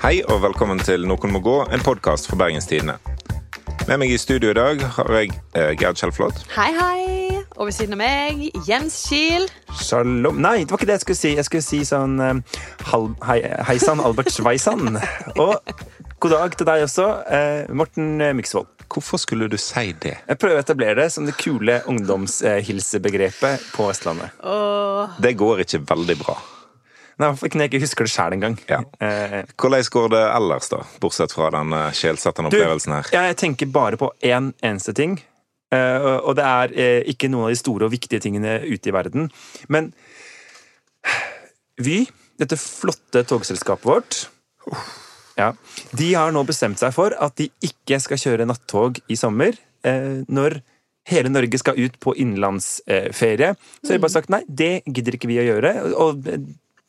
Hei og velkommen til Noen må gå, en podkast fra Bergenstidene. Med meg i studio i dag har jeg eh, Gerd Kjellflot. Hei, hei. Og ved siden av meg, Jens Kiel. Shalom Nei, det var ikke det jeg skulle si. Jeg skulle si sånn eh, hal- hei, Hei sann, Albert Sveisann. Og god dag til deg også, eh, Morten eh, Myksvold. Hvorfor skulle du si det? Jeg prøver å etablere det som det kule ungdomshilsebegrepet på Vestlandet. Og Det går ikke veldig bra. Nei, i hvert fall ikke når jeg ikke husker det sjæl engang. Ja. Eh, Hvordan går det ellers, da? Bortsett fra den eh, sjelsettende opplevelsen her. Jeg tenker bare på én eneste ting. eh, og det er ikke noen av de store og viktige tingene ute i verden. Men Vy, dette flotte togselskapet vårt ja, De har nå bestemt seg for at de ikke skal kjøre nattog i sommer. når hele Norge skal ut på innenlandsferie. Så har de bare sagt nei, det gidder ikke vi å gjøre. Og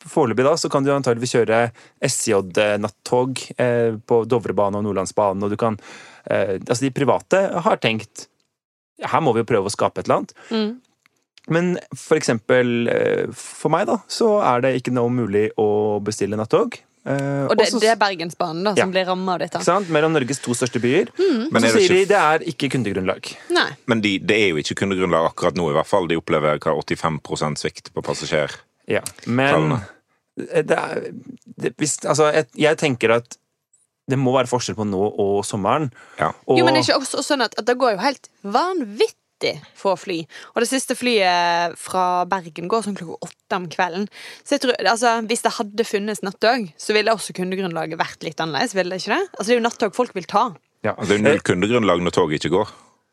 Foreløpig da, så kan du antageligvis kjøre SJ-nattog eh, på Dovrebanen og Nordlandsbanen, og du kan eh, Altså, de private har tenkt her må vi jo prøve å skape et eller annet. Mm. Men for eksempel eh, for meg, da, så er det ikke noe mulig å bestille nattog. Eh, Og det, også- det er Bergensbanen da, som Ja. blir ramma av dette. ikke sant? Mellom Norges to største byer. Mm. Men så er det sier de det er ikke kundegrunnlag. Nei. Men de, det er jo ikke kundegrunnlag akkurat nå, i hvert fall. De opplever hva, 85% svikt på passasjer. Ja. Men det er, det, hvis, altså, jeg, jeg tenker at det må være forskjell på nå og sommeren. Ja. Og, Jo, men det er ikke også sånn at, at det går jo helt vanvittig få fly. Og det siste flyet fra Bergen går sånn klokka åtte om kvelden. Så jeg tror, altså, Hvis det hadde funnes nattog, så ville også kundegrunnlaget vært litt annerledes. ville det ikke det? Altså, Det er jo nattog folk vil ta. ja. Det er jo null kundegrunnlag når toget ikke går.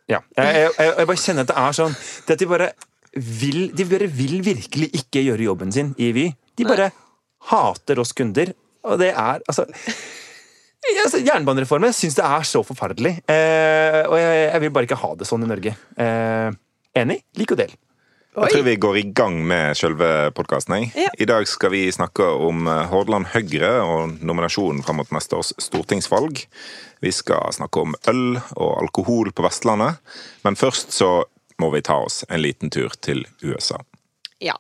Ja. Jeg, jeg, jeg, jeg bare kjenner at det er sånn det at de bare vil De bare vil virkelig ikke gjøre jobben sin i Vy. De bare hater oss kunder, og det er altså altså, Jernbanereformen syns det er så forferdelig. Eh, og jeg, jeg vil bare ikke ha det sånn i Norge. Eh, enig? Lik og del. Jeg tror vi går i gang med selve podkasten. Ja. I dag skal vi snakke om eh, Hordaland Høyre og nominasjonen fram mot neste års stortingsvalg. Vi skal snakke om øl og alkohol på Vestlandet. Men først så må vi ta oss en liten tur til USA. Ja.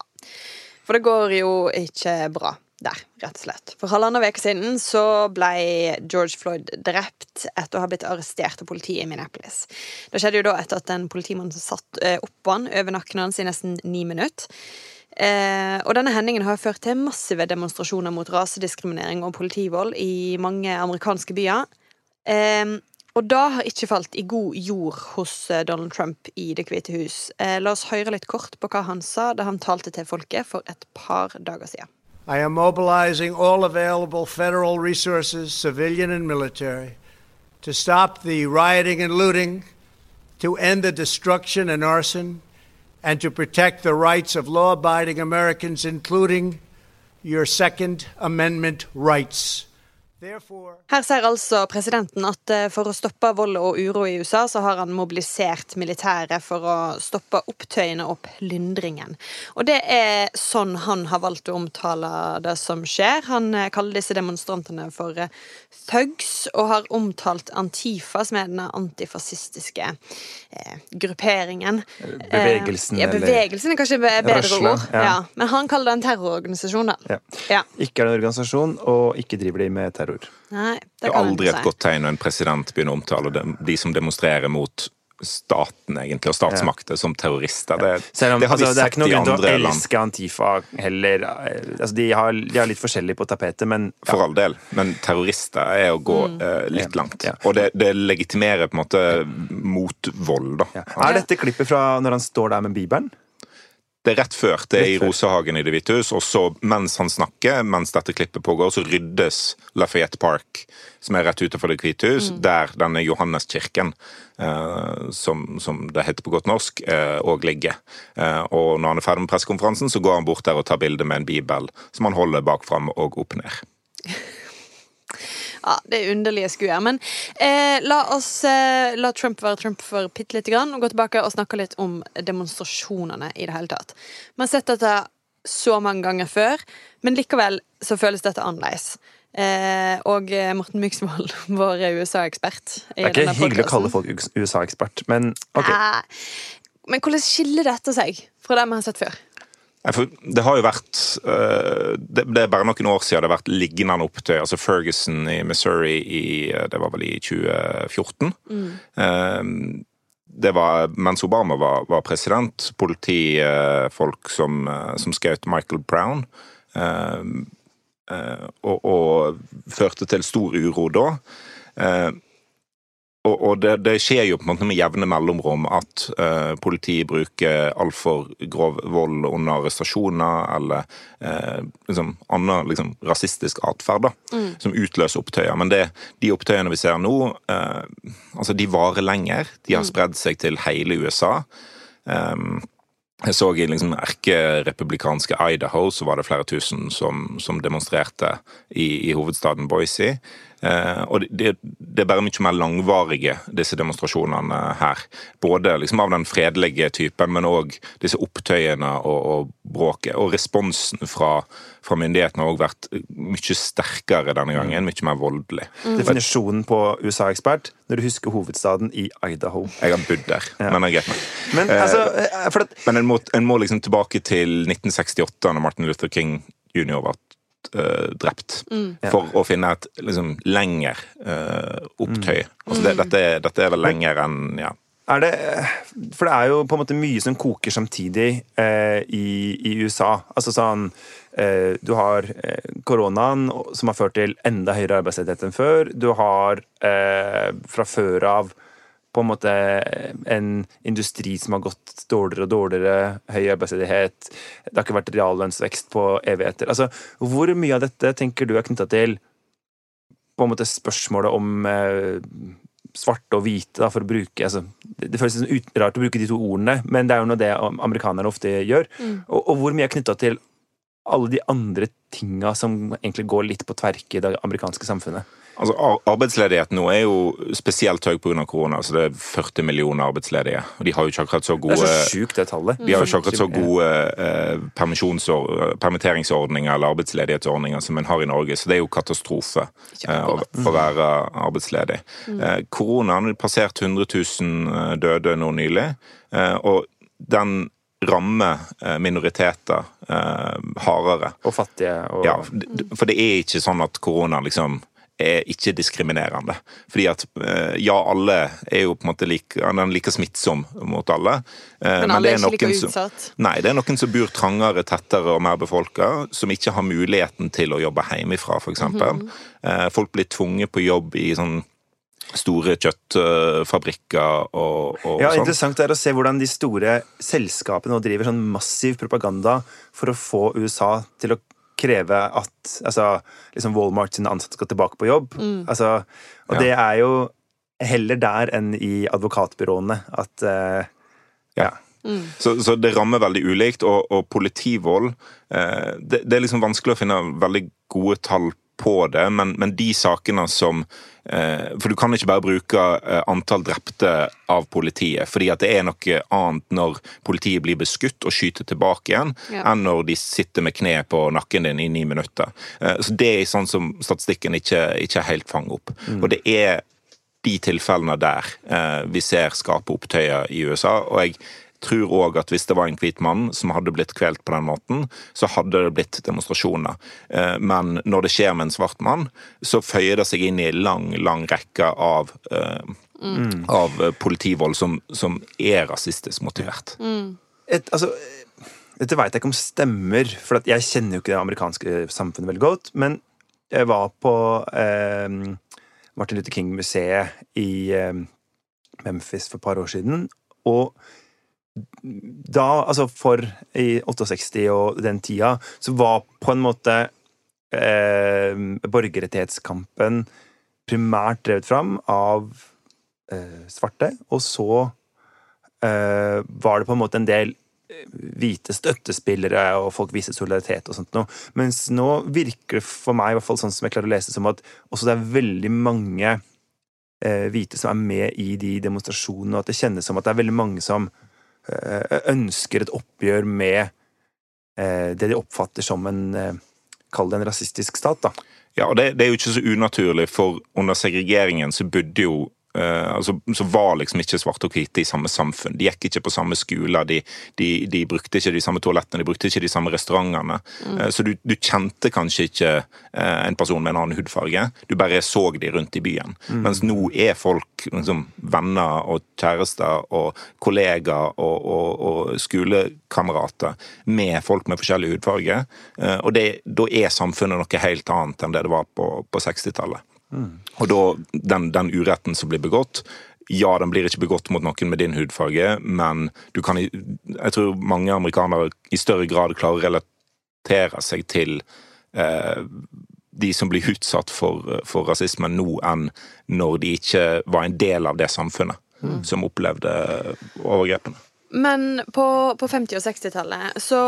For det går jo ikke bra der, rett og slett. For halvannen uke siden så ble George Floyd drept etter å ha blitt arrestert av politiet i Minneapolis. Det skjedde jo da etter at en politimann satt eh, oppå han over nakken hans i nesten ni minutter. Eh, og denne hendingen har ført til massive demonstrasjoner mot rasediskriminering og politivold i mange amerikanske byer. Eh, og da har ikke falt i god jord hos eh, Donald Trump i Det hvite hus. Eh, la oss høre litt kort på hva han sa da han talte til folket for et par dager siden. I am mobilizing all available federal resources, civilian and military, to stop the rioting and looting, to end the destruction and arson, and to protect the rights of law abiding Americans, including your Second Amendment rights. Her sier altså presidenten at eh, for å stoppe vold og uro i USA, så har han mobilisert militæret for å stoppe opptøyene og plyndringen. Og det er sånn han har valgt å omtale det som skjer. Han eh, kaller disse demonstrantene for eh, thugs, og har omtalt Antifa, som er den antifascistiske eh, grupperingen. Bevegelsen, Eh, ja, bevegelsen er kanskje bedre røsla, ord. ja. Ja. Men han kaller det en terrororganisasjon, da. Ja. Ja. Ikke er det en organisasjon, og ikke driver de med terror. Nei, Det er aldri et godt tegn når en president begynner å omtale dem, de som demonstrerer mot staten egentlig, og statsmakter som terrorister. Det, Selv om det har vi altså, det er ikke noe grunn til å elske Antifa heller. Altså, de, har, de har litt forskjellig på tapetet, men ja. For all del, men terrorister er å gå eh, litt Ja. langt. Ja. Og det, det legitimerer på en måte motvold, da. Ja. Er dette klippet fra når han står der med bibelen? Det er rett før. Det er i Rosehagen i Det hvite hus. Og så, mens han snakker, mens dette klippet pågår, så ryddes Lafayette Park, som er rett utenfor Det hvite hus, der denne Johanneskirken, eh, som, som det heter på godt norsk, eh, og ligger. Eh, og når han er ferdig med pressekonferansen, så går han bort der og tar bilde med en bibel som han holder bak fram og opp ned. Ja, det er underlige skuer. Men eh, la oss eh, la Trump være Trump for bitte lite grann, og gå tilbake og snakke litt om demonstrasjonene i det hele tatt. Vi har sett dette så mange ganger før, men likevel så føles dette annerledes. Eh, og eh, Morten Myksvold, vår USA-ekspert Det er ikke hyggelig å kalle folk USA-ekspert, men ok. Men hvordan skiller dette seg fra det vi har sett før? Det har jo vært eh, det, er bare noen år siden det har vært lignende opptøy. altså Ferguson i Missouri i eh, det var vel i 2014. Mm. Det var mens Obama var, var president. Politifolk som, eh, som skjøt Michael Brown. eh, eh, og, og førte til stor uro da. Og, og det, det skjer jo på en måte med jevne mellomrom at uh, politiet bruker altfor grov vold under arrestasjoner eller uh, liksom annen liksom, rasistisk atferd da, som utløser opptøyer. Men det, de opptøyene vi ser nå, uh, altså de varer lenger. De har spredd seg til hele USA. Um, jeg så i liksom erkerepublikanske Idaho så var det flere tusen som, som demonstrerte i, i hovedstaden Boise. Eh, og det, det er bare mye mer langvarige, disse demonstrasjonene her. Både liksom av den fredelige typen, men òg disse opptøyene og, og bråket. Og responsen fra, fra myndighetene har òg vært mye sterkere denne gangen. Mye mer voldelig. Definisjonen på USA-ekspert når du husker hovedstaden i Idaho. Jeg har bodd der, men jeg greit med. Men Eh, altså, eh, at, Men en må, en må liksom tilbake til 1968, når Martin Luther King jr. var eh, drept, for å finne et liksom lenger uh, opptøy. Altså det, dette, er, dette er vel lenger enn ja. er det For det er jo på en måte mye som koker samtidig eh, i, i USA. Altså sånn eh, Du har eh, koronaen, som har ført til enda høyere arbeidsledighet enn før. Du har eh, fra før av på en måte en industri som har gått dårligere og dårligere, høy arbeidsledighet. Det har ikke vært reallønnsvekst på evigheter. Altså, hvor mye av dette tenker du er knytta til på en måte spørsmålet om eh, svarte og hvite, da, for å bruke altså, Det, føles ut- rart å bruke de to ordene, men det er jo noe det amerikanerne ofte gjør. Og, og hvor mye er knytta til alle de andre tinga som egentlig går litt på tverke i det amerikanske samfunnet? Altså, ar- Arbeidsledigheten nå er jo spesielt høy pga. korona. så Det er 40 millioner arbeidsledige. og De har jo ikke akkurat så gode Det er så sjukt, det tallet. de har jo ikke akkurat så gode eh, permitteringsordninger eller arbeidsledighetsordninger som en har i Norge, så det er jo katastrofe eh, å, å være arbeidsledig. Eh, koronaen har passert 100 000 døde nå nylig, eh, og den rammer eh, minoriteter eh, hardere. Og fattige og Ja, for det er ikke sånn at korona liksom er ikke diskriminerende. Fordi at eh, ja, alle er jo på en måte like, den er like smittsom mot alle. eh, Men alle men er ikke like som- utsatt. Nei, det er noen som bor trangere, tettere og mer befolka, som ikke har muligheten til å jobbe hjemmefra, f.eks. Mm -hmm. Folk blir tvunget på jobb i sånn store kjøttfabrikker og, og Ja, sånn. Interessant er å se hvordan de store selskapene nå driver sånn massiv propaganda for å få USA til å kreve at altså, liksom Walmart sine ansatte skal tilbake på jobb. Altså, og Ja. det er jo heller der enn i advokatbyråene at uh, Ja. Så, så det rammer veldig ulikt, og, og politivold eh, det, det er liksom vanskelig å finne veldig gode tall på det, men, men de sakene som eh, For du kan ikke bare bruke eh, antall drepte av politiet, fordi at det er noe annet når politiet blir beskutt og skyter tilbake igjen, Ja. enn når de sitter med kne på nakken din i ni minutter. Eh, så det er sånn som statistikken ikke, ikke helt fanger opp. Og det er de tilfellene der eh, vi ser skape opptøyer i USA. Og jeg tror òg at hvis det var en hvit mann som hadde blitt kvelt på den måten, så hadde det blitt demonstrasjoner. Eh, men når det skjer med en svart mann, så føyer det seg inn i en lang, lang rekke av Mm. Av politivold som, som er rasistisk motivert. et, altså, Dette veit jeg ikke om stemmer, for at jeg kjenner jo ikke det amerikanske samfunnet veldig godt. Men jeg var på eh, Martin Luther King-museet i eh, Memphis for et par år siden. Og da, altså for i 68 og den tida, så var på en måte eh, borgerrettighetskampen primært drevet fram av eh, svarte, og så eh, var det på en måte en del eh, hvite støttespillere, og folk viste solidaritet og sånt noe. Mens nå virker det for meg, i hvert fall sånn som jeg klarer å lese, som at også det er veldig mange eh, hvite som er med i de demonstrasjonene, og at det kjennes som at det er veldig mange som ønsker et oppgjør med eh, det de oppfatter som en eh, Kall det en rasistisk stat, da. Ja, og det, det er jo ikke så unaturlig, for under segregeringen så bodde jo eh, altså, så var liksom ikke svarte og hvite i samme samfunn. De gikk ikke på samme skoler, de, de, de brukte ikke de samme toalettene, de brukte ikke de samme restaurantene. Eh, så du, du kjente kanskje ikke uh, en person med en annen hudfarge, du bare så de rundt i byen. Mens nå er folk liksom, venner og kjærester og kollegaer og, og, og skolekamerater med folk med forskjellig hudfarge. Og det, da er samfunnet noe helt annet enn det det var på, på 60-tallet. Og da, den, den uretten som blir begått ja, den blir ikke begått mot noen med din hudfarge, men du kan Jeg tror mange amerikanere i større grad klarer å relatere seg til eh, de som blir utsatt for, for rasisme nå, enn når de ikke var en del av det samfunnet som opplevde overgrepene. Men på, på 50- og 60-tallet så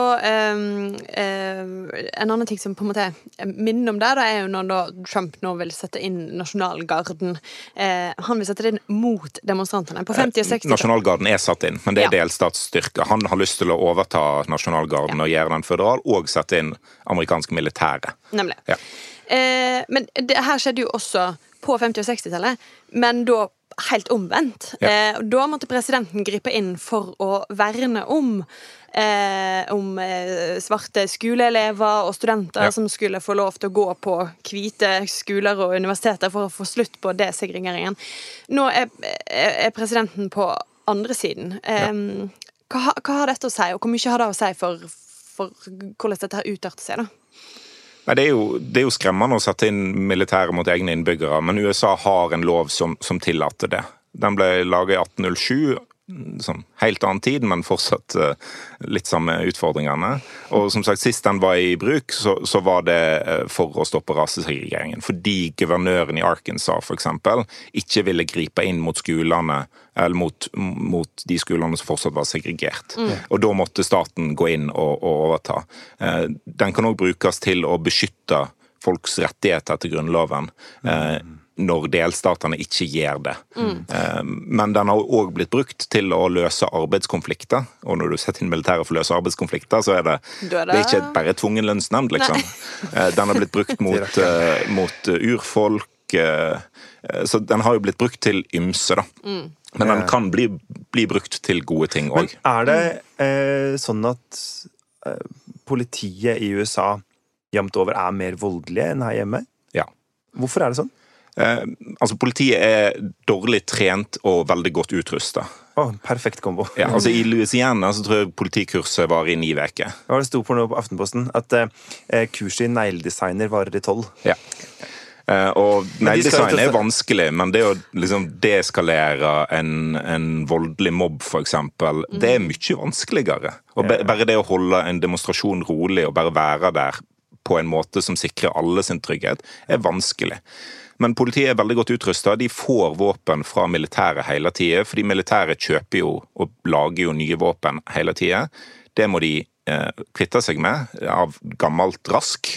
um, um, En annen ting som på en måte minner om det, da, er jo når da Trump nå vil sette inn nasjonalgarden. Eh, han vil sette det inn mot demonstrantene. På 50- og 60-tallet. Nasjonalgarden er satt inn, men det er Ja. delstatsstyrke. Han har lyst til å overta nasjonalgarden og gjøre den føderal, og sette inn amerikansk militære. Nemlig. Ja. Eh, men det her skjedde jo også på 50- og 60-tallet, men da helt omvendt. Ja. Eh, da måtte presidenten gripe inn for å verne om eh, om eh, svarte skoleelever og studenter Ja. som skulle få lov til å gå på hvite skoler og universiteter for å få slutt på desegregeringen. Nå er, er presidenten på andre siden. Eh, hva, hva har dette å si, og hvor mye har det å si for, for hvordan dette har utarter seg? da? Nei, det, er jo, det er jo skremmende å sette inn militæret mot egne innbyggere, men USA har en lov som, som tillater det. Den ble laget i 1807, sånn helt annen tid, men fortsatt eh, litt samme utfordringene. Og som sagt, Sist den var i bruk, så, så var det eh, for å stoppe rasesegregeringen. Fordi guvernøren i Arkansas eksempel, ikke ville gripe inn mot skolene eller mot, mot de skolene som fortsatt var segregert. Og da måtte staten gå inn og, og overta. Eh, Den kan òg brukes til å beskytte folks rettigheter etter Grunnloven. eh, Når delstatene ikke gjør det. Mm. Men den har òg blitt brukt til å løse arbeidskonflikter. Og når du setter inn militæret for å løse arbeidskonflikter, så er det, Da er det er ikke bare tvungen lønnsnemnd, liksom. Eh, Den har blitt brukt mot, eh, mot urfolk. Så den har jo blitt brukt til ymse, da. Men den kan bli, bli brukt til gode ting òg. er det eh, sånn at eh, politiet i USA jevnt over er mer voldelige enn her hjemme? Ja. Hvorfor er det sånn? Eh, altså, politiet er dårlig trent og veldig godt utrusta. Oh, perfekt kombo. Ja, altså, I Louisiana så tror jeg politikurset var i ni uker. Ja, var det sto på noe på Aftenposten? At eh, kurset i negledesigner varer i tolv. Ja. Eh, og negledesign er vanskelig, men det å liksom deeskalere en, en voldelig mobb, for eksempel, det er mye vanskeligere. Og bare det å holde en demonstrasjon rolig og bare være der på en måte som sikrer alle sin trygghet, er vanskelig. Men politiet er veldig godt utrusta. De får våpen fra militæret hele tida, fordi militæret kjøper jo og lager jo nye våpen hele tida. Det må de eh, kvitte seg med av gammelt rask.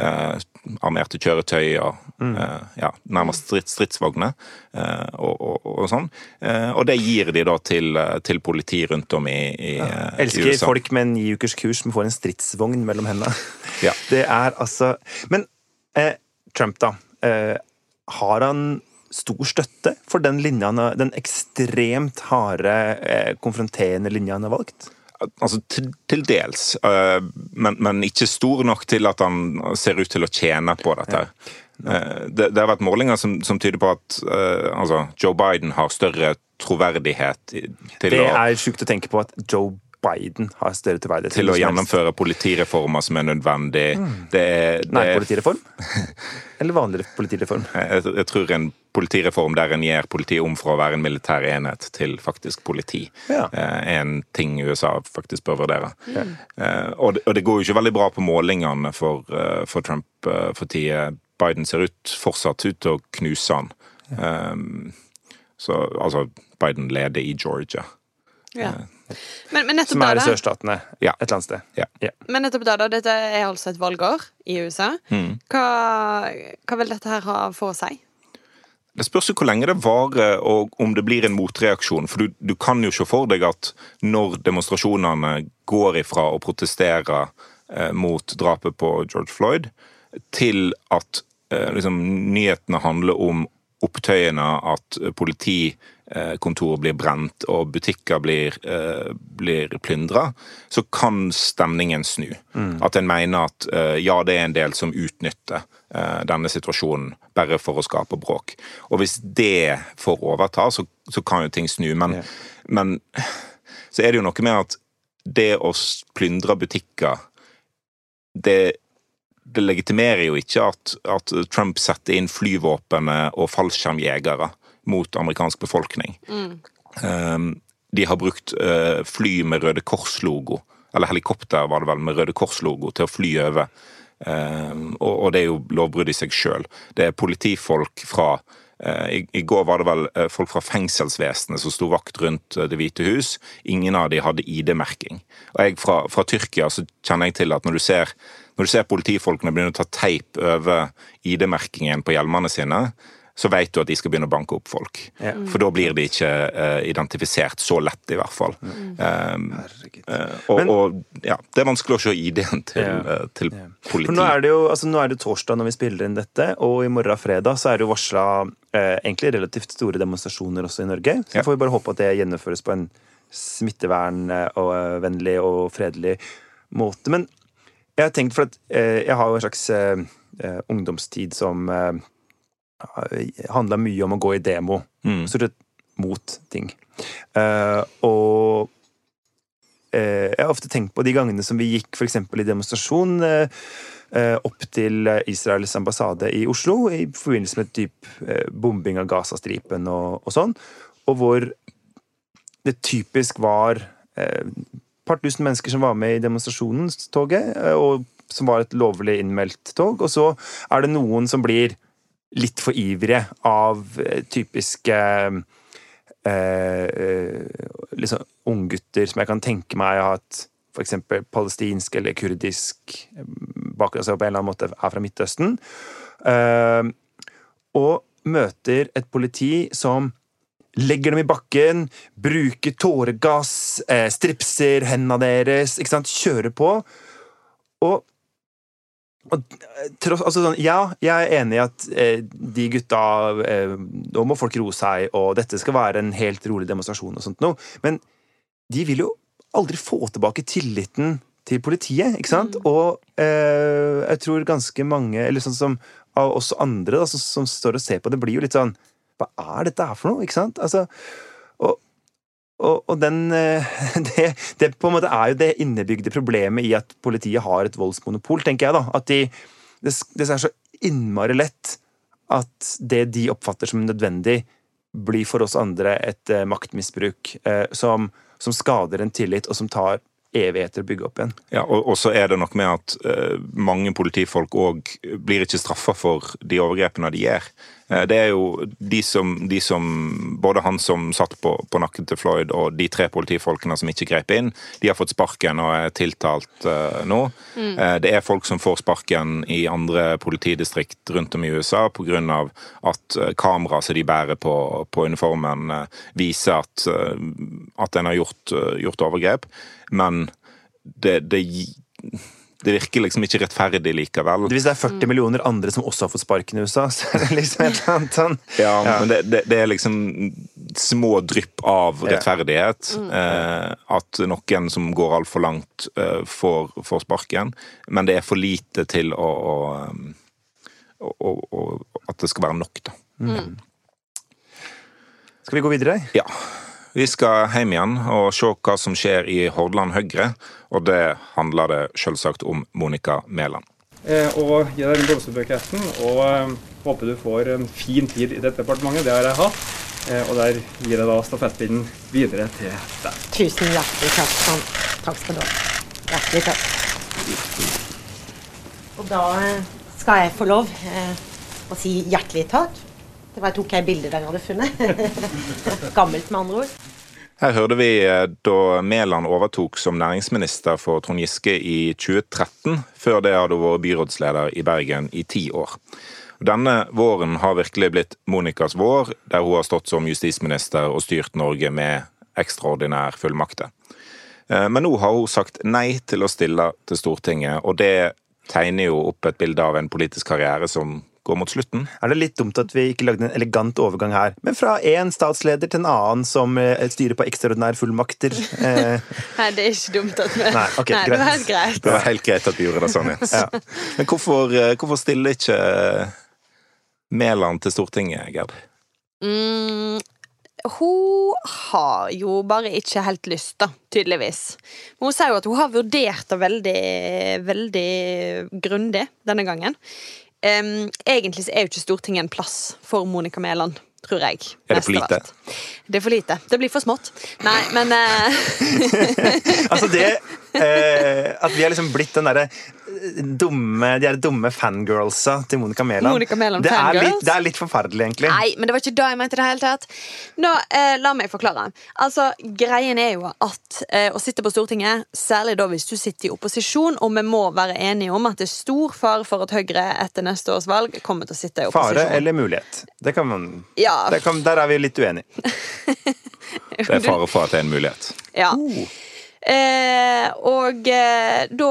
Eh, armerte kjøretøy og eh, ja, nærmest strids, stridsvogner eh, og, og, og sånn. Eh, og det gir de da til, eh, til politi rundt om i, i, eh, i Elsker USA. folk med ni ukers kurs som får en stridsvogn mellom hendene. Ja. Det er altså Men eh, Trump, da. Har han stor støtte for den har, den ekstremt harde, eh, konfronterende linja han har valgt? Altså, til, til dels, uh, men, men ikke stor nok til at han ser ut til å tjene på dette. Eh, Det, det har vært målinger som, som tyder på at uh, altså, Joe Biden har større troverdighet til, Det å, er sjukt å tenke på at Joe Biden har større tilverdighet. til å gjennomføre politireformer som er nødvendig. Det, er- det, er- Nærpolitireform? Eller vanlig politireform? jeg, jeg tror en politireform der en gjør politiet om fra å være en militær enhet til faktisk politi, Ja. eh, er en ting USA faktisk bør vurdere. Eh, Og det, og det går jo ikke veldig bra på målingene for, eh, for Trump for tida. Biden ser ut, fortsatt ut til å knuse han. Um, så altså, Biden leder i Georgia. Ja. Men, men Som er i sørstatene Ja. et eller annet sted. Ja. men nettopp da, da dette er altså et valgår i USA. Mm. Hva, hva vil dette her ha for seg? Det spørs jo hvor lenge det varer, og om det blir en motreaksjon. For du, du kan jo se for deg at når demonstrasjonene går ifra å protestere eh, mot drapet på George Floyd, til at eh, liksom, nyhetene handler om opptøyene, at politikontor blir brent og butikker blir, eh, blir plyndra, så kan stemningen snu. At en mener at eh, ja, det er en del som utnytter eh, denne situasjonen bare for å skape bråk. Og hvis det får overta, så, så kan jo ting snu. Men, men så er det jo noe med at det å plyndre butikker det, det legitimerer jo ikke at, at Trump setter inn flyvåpenet og fallskjermjegere mot amerikansk befolkning. Mm. de har brukt eh, fly med Røde Kors-logo, eller helikopter var det vel, med Røde Kors-logo til å fly over. Um, og, det er jo lovbrudd i seg sjøl. Det er politifolk fra eh, i, går var det vel eh, folk fra fengselsvesenet som sto vakt rundt Det hvite hus. Ingen av de hadde ID-merking. Og jeg fra, fra Tyrkia så kjenner jeg til at når du ser, når du ser politifolkene begynne å ta teip over ID-merkingen på hjelmene sine, så vet du at de skal begynne å banke opp folk. Ja. For da blir de ikke uh, identifisert så lett, i hvert fall. Um, Herregud. eh, og, Men- og ja, det er vanskelig å se ID-en til, Ja. uh, til Ja. politi. For nå er det jo altså, nå er det torsdag når vi spiller inn dette, og i morgen fredag så er det jo varsla egentlig relativt store demonstrasjoner også i Norge. Så Ja. får vi bare håpe at det gjennomføres på en smittevernvennlig og fredelig måte. Men jeg har tenkt, for at jeg har jo en slags ungdomstid som handla mye om å gå i demo. Mm. Stort sett mot ting. Uh, og uh, jeg har ofte tenkt på de gangene som vi gikk eksempel i demonstrasjon uh, eh, opp til eh, Israels ambassade i Oslo i forbindelse med typ eh, bombing av Gazastripen og, og sånn, og hvor det typisk var eh, et par tusen mennesker som var med i demonstrasjonstoget, eh, og som var et lovlig innmeldt tog, og så er det noen som blir litt for ivrige av eh, typiske eh, liksom unggutter som jeg kan tenke meg har hatt f.eks. palestinsk eller kurdisk eh, bakgrunn, altså på en eller annen måte er fra Midtøsten, eh, og møter et politi som legger dem i bakken, bruker tåregass, eh, stripser hendene deres, ikke sant, kjører på. Og tross, altså sånn, ja, jeg er enig i at eh, de gutta eh, Nå må folk roe seg, og dette skal være en helt rolig demonstrasjon og sånt noe. Men de vil jo aldri få tilbake tilliten til politiet, ikke sant? Og eh, jeg tror ganske mange, eller sånn som av oss andre da, som, som står og ser på det, blir jo litt sånn Hva er dette her for noe? Ikke sant? Altså, og, og, den eh, det, det på en måte er jo det innebygde problemet i at politiet har et voldsmonopol, tenker jeg. da, At de, det, det er så innmari lett at det de oppfatter som nødvendig, blir for oss andre et eh, maktmisbruk eh, som, som skader en tillit, og som tar evigheter å bygge opp igjen. Ja, og, og så er det noe med at eh, mange politifolk òg blir ikke straffa for de overgrepene de gjør. Eh, det er jo de som, de som Både han som satt på, på nakken til Floyd, og de tre politifolkene som ikke grep inn, de har fått sparken og er tiltalt uh, nå. Mm. det er folk som får sparken i andre politidistrikt rundt om i USA pga. at kameraet kamera som de bærer på, på uniformen, eh, viser at, eh, at en har gjort, eh, gjort overgrep. Men det, det, det virker liksom ikke rettferdig likevel. Hvis det er 40 millioner andre som også har fått sparken i USA, så er det liksom et eller annet sånn Ja, men det, det, det er liksom små drypp av Ja. rettferdighet. Eh, at noen som går altfor langt, eh, får, får sparken. Men det er for lite til å, å, um, å, å, å At det skal være nok, da. Skal vi gå videre? Ja. Vi skal hjem igjen og se hva som skjer i Hordaland Høyre. Og det handler det selvsagt om Monica Mæland. Eh, og gi deg den blomsterbuketten. Og eh, håper du får en fin tid i dette departementet. Det har jeg hatt. Eh, og der gir jeg da stafettpinnen videre til deg. Tusen hjertelig takk. Sånn. Takk skal du ha. Hjertelig takk. Og da eh, skal jeg få lov eh, å si hjertelig takk. Det var tok jeg bilde der jeg hadde funnet. Gammelt, med andre ord. Her hørte vi eh, da Mæland overtok som næringsminister for Trond Giske i 2013. Før det hadde hun vært byrådsleder i Bergen i ti år. Denne våren har virkelig blitt Monicas vår, der hun har stått som justisminister og styrt Norge med ekstraordinær fullmakter. Eh, Men nå har hun sagt nei til å stille til Stortinget, og det tegner jo opp et bilde av en politisk karriere som går mot slutten. Er det litt dumt at vi ikke lagde en elegant overgang her? Men fra én statsleder til en annen som eh, styrer på ekstraordinære fullmakter. Eh, Nei, det er ikke dumt at vi Nei, okay, Nei, det var greit. helt greit. Det var helt greit at vi gjorde det sånn, Jens. Ja. Men hvorfor, eh, hvorfor stiller ikke Mæland til Stortinget, Gerd? Mm, hun har jo bare ikke helt lyst, da, tydeligvis. Men hun sier jo at hun har vurdert det veldig, veldig grundig denne gangen. Em, egentlig så er jo ikke Stortinget en plass for Monica Mæland, tror jeg. Er det for lite? Det er for lite. Det blir for smått. Nei, men uh... altså det eh, At vi har liksom blitt den derre dumme, de dumme fangirlsa til Monica Mæland. Monica Mæland det, er litt- det er litt forferdelig, egentlig. Nei, men det var ikke det jeg mente i det hele tatt. Nå, eh, la meg forklare. Altså, Greien er jo at eh, å sitte på Stortinget, særlig da hvis du sitter i opposisjon, og vi må være enige om at det er stor fare for at Høyre etter neste års valg kommer til å sitte i opposisjon. Fare eller mulighet. Det kan man, Ja. det kan, der er vi litt uenige. Det er fare for at det er en mulighet. Ja. Eh, og eh, da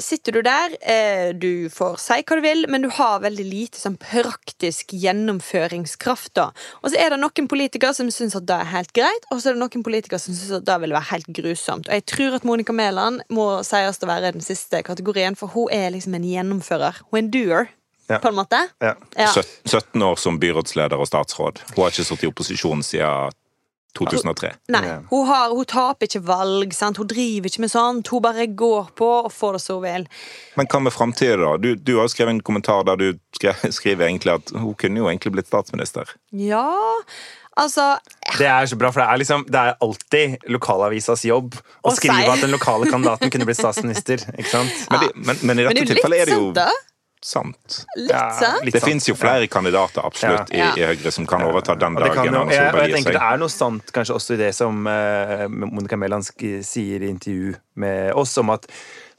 sitter du der. Eh, du får si hva du vil, men du har veldig lite sånn praktisk gjennomføringskraft. da Og så er det noen politikere som syns at det er helt greit, og så er det noen politikere som syns at det vil være helt grusomt. Og jeg tror at Monica Mæland må sies å være den siste kategorien, for hun er liksom en gjennomfører. Hun er en doer, Ja. på en måte. Ja. Ja. 17 år som byrådsleder og statsråd. Hun har ikke sittet i opposisjon siden 2003. Nei, hun, har, hun taper ikke valg. Sant? Hun driver ikke med sånt. Hun bare går på og får det så vel. Men hva med framtida, da? Du, du har skrevet en kommentar der du skriver egentlig at hun kunne jo egentlig blitt statsminister. Ja, altså Det er så bra, for det er, liksom, det er alltid lokalavisas jobb å skrive si. at den lokale kandidaten kunne blitt statsminister. Ikke sant? Men, det, men, men i Men dette det er tilfellet er det jo sant. Sant. Litt Ja, sant. litt Det sant. fins jo flere kandidater absolutt Ja. I, i Høyre som kan overta den Og det, kan dagen jo, Erna Solberg jeg gir tenker Det er noe sant kanskje også i det som uh, Monica Mæland sier i intervju med oss, om at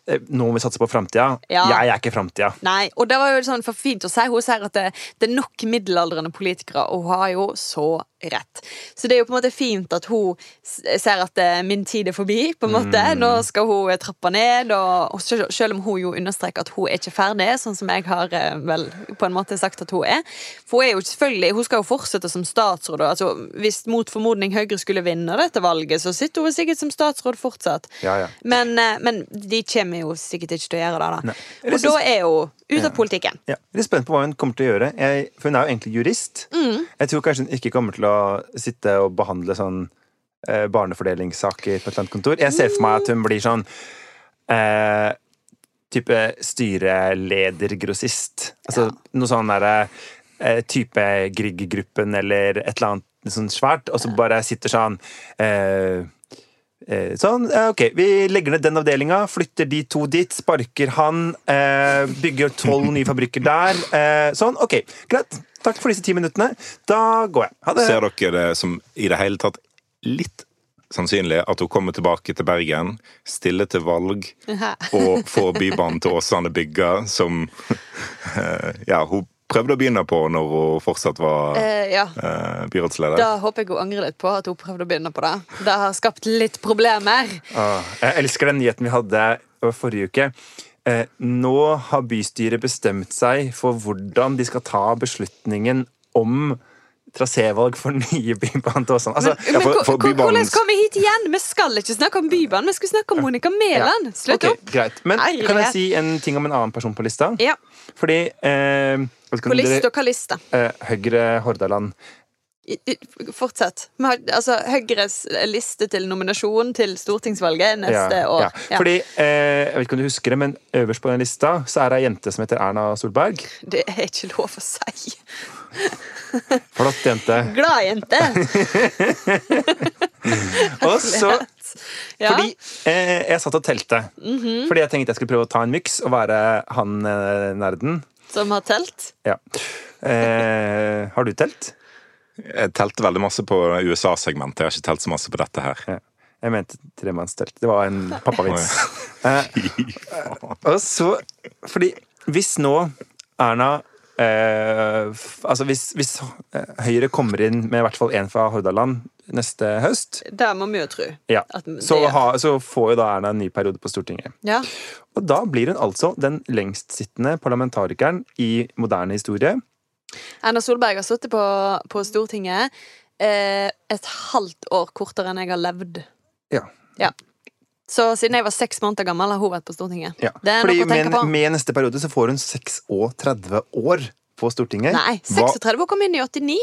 eh, nå må vi satse på framtida. Ja. Jeg er ikke framtida. Nei, og det var jo sånn for fint å si. Hun sier at det, det er nok middelaldrende politikere, og hun har jo så rett. Så det er jo på en måte fint at hun ser at eh, min tid er forbi, på en måte. Mm. Nå skal hun eh, trappe ned, og, og selv, selv om hun jo understreker at hun er ikke ferdig, sånn som jeg har eh, vel på en måte sagt at hun er. For hun er jo selvfølgelig, hun skal jo fortsette som statsråd, altså, hvis mot formodning Høyre skulle vinne dette valget, så sitter hun sikkert som statsråd fortsatt. Ja, ja. Men, men de kommer jo sikkert ikke til å gjøre det, da. Og da er hun ute av politikken. Ja. Jeg er litt spent på hva hun kommer til å gjøre. Jeg, for hun er jo egentlig jurist. Mm. Jeg tror kanskje hun ikke kommer til å sitte og behandle sånn eh, barnefordelingssaker på et eller annet kontor. Jeg ser for meg at hun blir sånn eh, type styreledergrossist. Altså noe sånn derre eh, type Grieg-gruppen eller et eller annet sånn svært, og så bare sitter sånn Eh, Sånn, eh, ok, Vi legger ned den avdelinga, flytter de to dit, sparker han, eh, bygger tolv nye fabrikker der. Eh, sånn, ok, greit. Takk for disse ti minuttene. Da går jeg. Ha det. Ser dere det som i det hele tatt litt sannsynlig at hun kommer tilbake til Bergen, stiller til valg og får Bybanen til Åsane bygga, som ja, hun prøvde å begynne på når hun fortsatt var Eh, ja. eh, byrådsleder. Da håper jeg hun angrer litt på at hun prøvde å begynne på det. Det har skapt litt problemer. Ah, jeg elsker den nyheten vi hadde forrige uke. Eh, nå har bystyret bestemt seg for hvordan de skal ta beslutningen om trasévalg for nye Bybanen til Åsane. Altså, Men, Ja, for- for hvordan kom vi hit igjen? Vi skal ikke snakke om Bybanen, vi skal snakke om Monica Mæland. Slutt okay, opp. greit. Men kan jeg si en ting om en annen person på lista? Ja. Fordi eh, På lista og hva lista? eh, Høyre Hordaland I- i- Fortsett. Har, altså, Høyres liste til nominasjon til stortingsvalget neste år. Ja. Fordi, eh, jeg vet ikke om du husker det, men øverst på den lista så er det ei jente som heter Erna Solberg. Det er ikke lov å si. Flott jente. Glad jente! Og så Ja. Fordi eh, jeg satt og telte. Mhm. Fordi jeg tenkte jeg skulle prøve å ta en myks og være han eh, nerden. Som har telt. Ja. Eh, har du telt? Jeg telte veldig masse på USA-segmentet. Jeg har ikke telt så masse på dette her. Ja. Jeg mente tremannstelt. Det var en pappavits. Eh, og så Fordi hvis nå Erna eh, Altså hvis, hvis Høyre kommer inn med i hvert fall én fra Hordaland neste høst, Det må vi jo tro. ja, så, ha, så får jo da Erna en ny periode på Stortinget. Ja. Og da blir hun altså den lengstsittende parlamentarikeren i moderne historie Erna Solberg har sittet på, på Stortinget eh, et halvt år kortere enn jeg har levd. Ja. Ja. Så siden jeg var seks måneder gammel, har hun vært på Stortinget. ja. Det er Fordi noe å tenke med, på. med neste periode så får hun 36 år på Stortinget. Nei, Hva- 36. Hun kom inn i 89.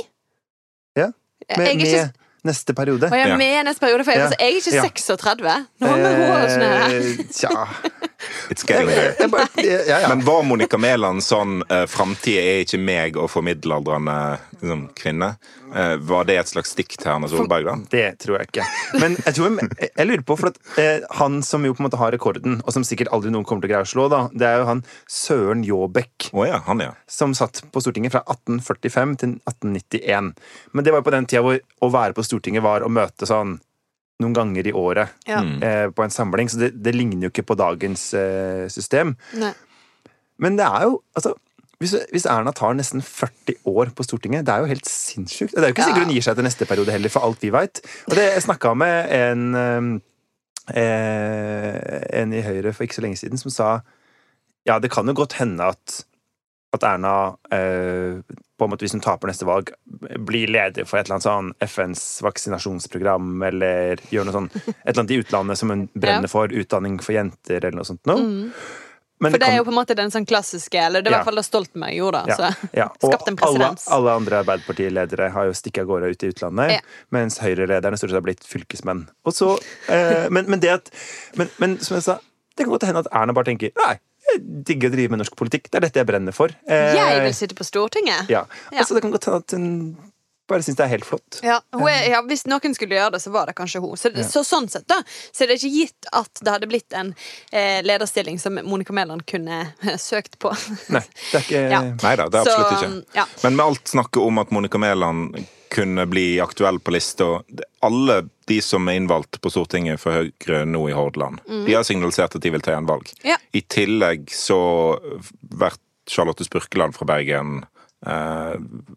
Ja, Jeg Med, er ikke, med neste periode. og jeg er med neste periode, for jeg, Ja. altså, jeg er ikke Ja. 36. Nå må vi roe oss ned her. Tja It's getting there. Ja, ja. Men var Monica Mæland sånn uh, 'Framtida er ikke meg og for middelaldrende liksom, kvinne'? Eh, var det et slags stikk til Erna Solberg, da? Det tror jeg ikke. Men jeg, tror, jeg, jeg lurer på, for at eh, han som jo på en måte har rekorden, og som sikkert aldri noen kommer til å greie å slå, da, det er jo han Søren Jåbekk. Oh, ja, han, ja. Som satt på Stortinget fra 1845 til 1891. Men det var jo på den tida hvor å være på Stortinget var å møte sånn noen ganger i året Ja. Mm. eh, på en samling. Så det, det ligner jo ikke på dagens eh, system. Nei. Men det er jo altså hvis, hvis Erna tar nesten 40 år på Stortinget, det er jo helt sinnssykt. Det er jo ikke sikkert hun gir seg til neste periode heller, for alt vi veit. Og det jeg snakka med en eh, en i Høyre for ikke så lenge siden som sa ja, det kan jo godt hende at, at Erna eh, på en måte hvis hun taper neste valg, blir leder for et eller annet sånn FNs vaksinasjonsprogram, eller gjør noe sånn et eller annet i utlandet som hun brenner Ja. for, utdanning for jenter, eller noe sånt noe. Men For det kan- er jo på en måte den sånn klassiske Eller det er i hvert fall det Stoltenberg gjorde. ja, Så. ja. Og alle, alle andre Arbeiderpartiledere har jo stikket av gårde ut i utlandet, Ja. mens Høyre-lederne stort sett har blitt fylkesmenn. Og så, eh, men, men det at men, men som jeg sa, det kan godt hende at Erna bare tenker Nei, digger å drive med norsk politikk. Det er dette jeg brenner for. Eh, Jeg vil sitte på Stortinget. ja. Ja. Altså, det kan godt hende at hun bare syns det er helt flott. Ja, hun er, ja, Hvis noen skulle gjøre det, så var det kanskje hun. Så, så sånn sett da Så er det ikke gitt at det hadde blitt en eh, lederstilling som Monica Mæland kunne eh, søkt på. Nei, det er ikke Ja. Nei da, det er Så, absolutt ikke. ja. Men med alt snakket om at Monica Mæland kunne bli aktuell på lista Alle de som er innvalgt på Stortinget for Høyre nå i Hordaland, de har signalisert at de vil ta igjen valg. Ja. I tillegg så blir Charlotte Spurkeland fra Bergen eh,